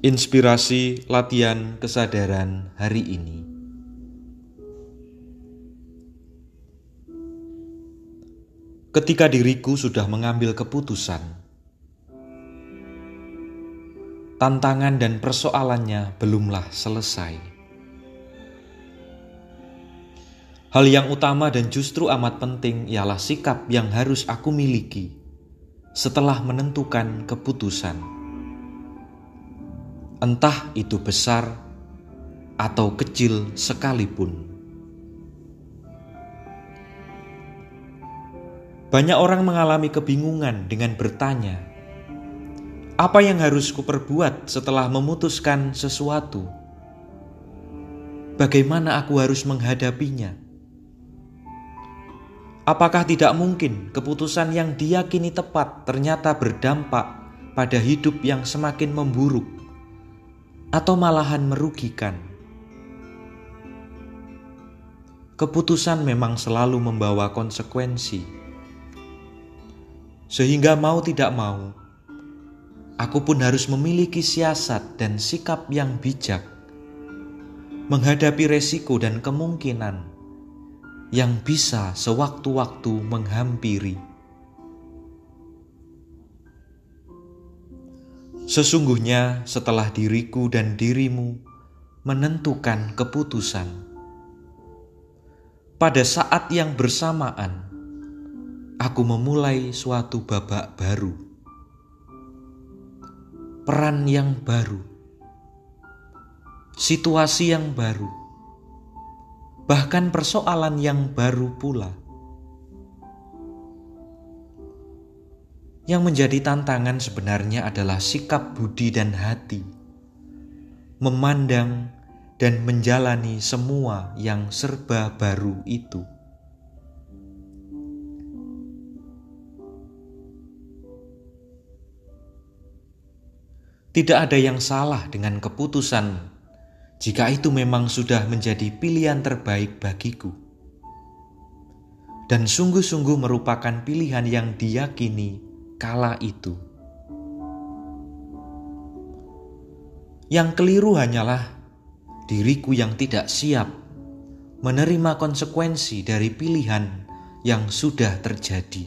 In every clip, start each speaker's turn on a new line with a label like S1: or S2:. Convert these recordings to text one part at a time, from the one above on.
S1: Inspirasi latihan kesadaran hari ini. Ketika diriku sudah mengambil keputusan, tantangan dan persoalannya belumlah selesai. Hal yang utama dan justru amat penting ialah sikap yang harus aku miliki setelah menentukan keputusan entah itu besar atau kecil sekalipun. Banyak orang mengalami kebingungan dengan bertanya, "Apa yang harus kuperbuat setelah memutuskan sesuatu? Bagaimana aku harus menghadapinya?" Apakah tidak mungkin keputusan yang diyakini tepat ternyata berdampak pada hidup yang semakin memburuk? Atau malahan merugikan. Keputusan memang selalu membawa konsekuensi, sehingga mau tidak mau, aku pun harus memiliki siasat dan sikap yang bijak menghadapi resiko dan kemungkinan yang bisa sewaktu-waktu menghampiri. Sesungguhnya, setelah diriku dan dirimu menentukan keputusan, pada saat yang bersamaan aku memulai suatu babak baru, peran yang baru, situasi yang baru, bahkan persoalan yang baru pula. Yang menjadi tantangan sebenarnya adalah sikap budi dan hati, memandang dan menjalani semua yang serba baru itu. Tidak ada yang salah dengan keputusan jika itu memang sudah menjadi pilihan terbaik bagiku, dan sungguh-sungguh merupakan pilihan yang diyakini kala itu. Yang keliru hanyalah diriku yang tidak siap menerima konsekuensi dari pilihan yang sudah terjadi.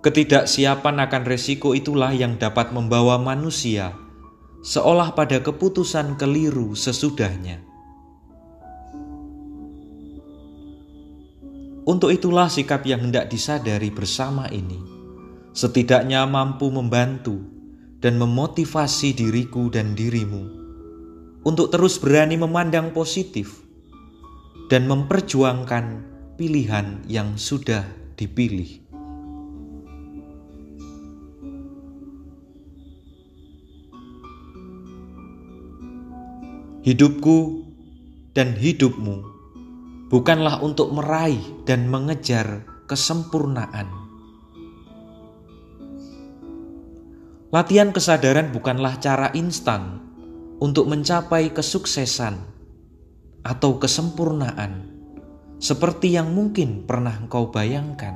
S1: Ketidaksiapan akan resiko itulah yang dapat membawa manusia seolah pada keputusan keliru sesudahnya. Untuk itulah sikap yang hendak disadari bersama ini setidaknya mampu membantu dan memotivasi diriku dan dirimu untuk terus berani memandang positif dan memperjuangkan pilihan yang sudah dipilih. Hidupku dan hidupmu bukanlah untuk meraih dan mengejar kesempurnaan. Latihan kesadaran bukanlah cara instan untuk mencapai kesuksesan atau kesempurnaan seperti yang mungkin pernah engkau bayangkan.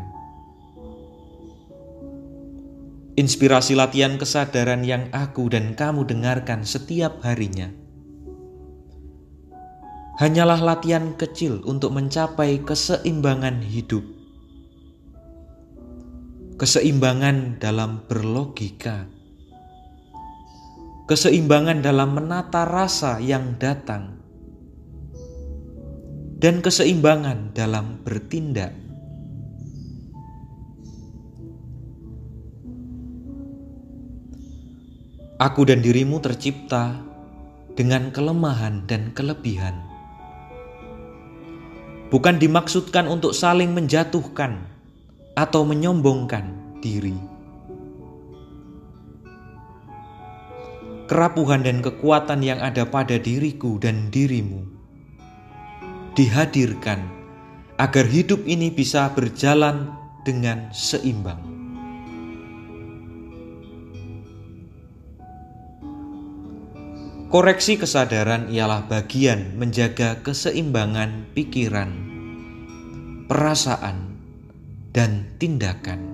S1: Inspirasi latihan kesadaran yang aku dan kamu dengarkan setiap harinya hanyalah latihan kecil untuk mencapai keseimbangan hidup. Keseimbangan dalam berlogika, keseimbangan dalam menata rasa yang datang, dan keseimbangan dalam bertindak. Aku dan dirimu tercipta dengan kelemahan dan kelebihan bukan dimaksudkan untuk saling menjatuhkan atau menyombongkan diri. Kerapuhan dan kekuatan yang ada pada diriku dan dirimu dihadirkan agar hidup ini bisa berjalan dengan seimbang. Koreksi kesadaran ialah bagian menjaga keseimbangan pikiran, perasaan, dan tindakan.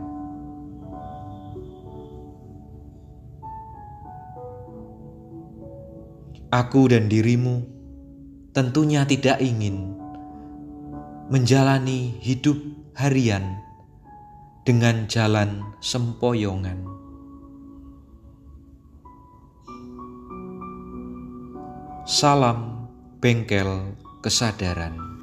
S1: Aku dan dirimu tentunya tidak ingin menjalani hidup harian dengan jalan sempoyongan. Salam bengkel kesadaran.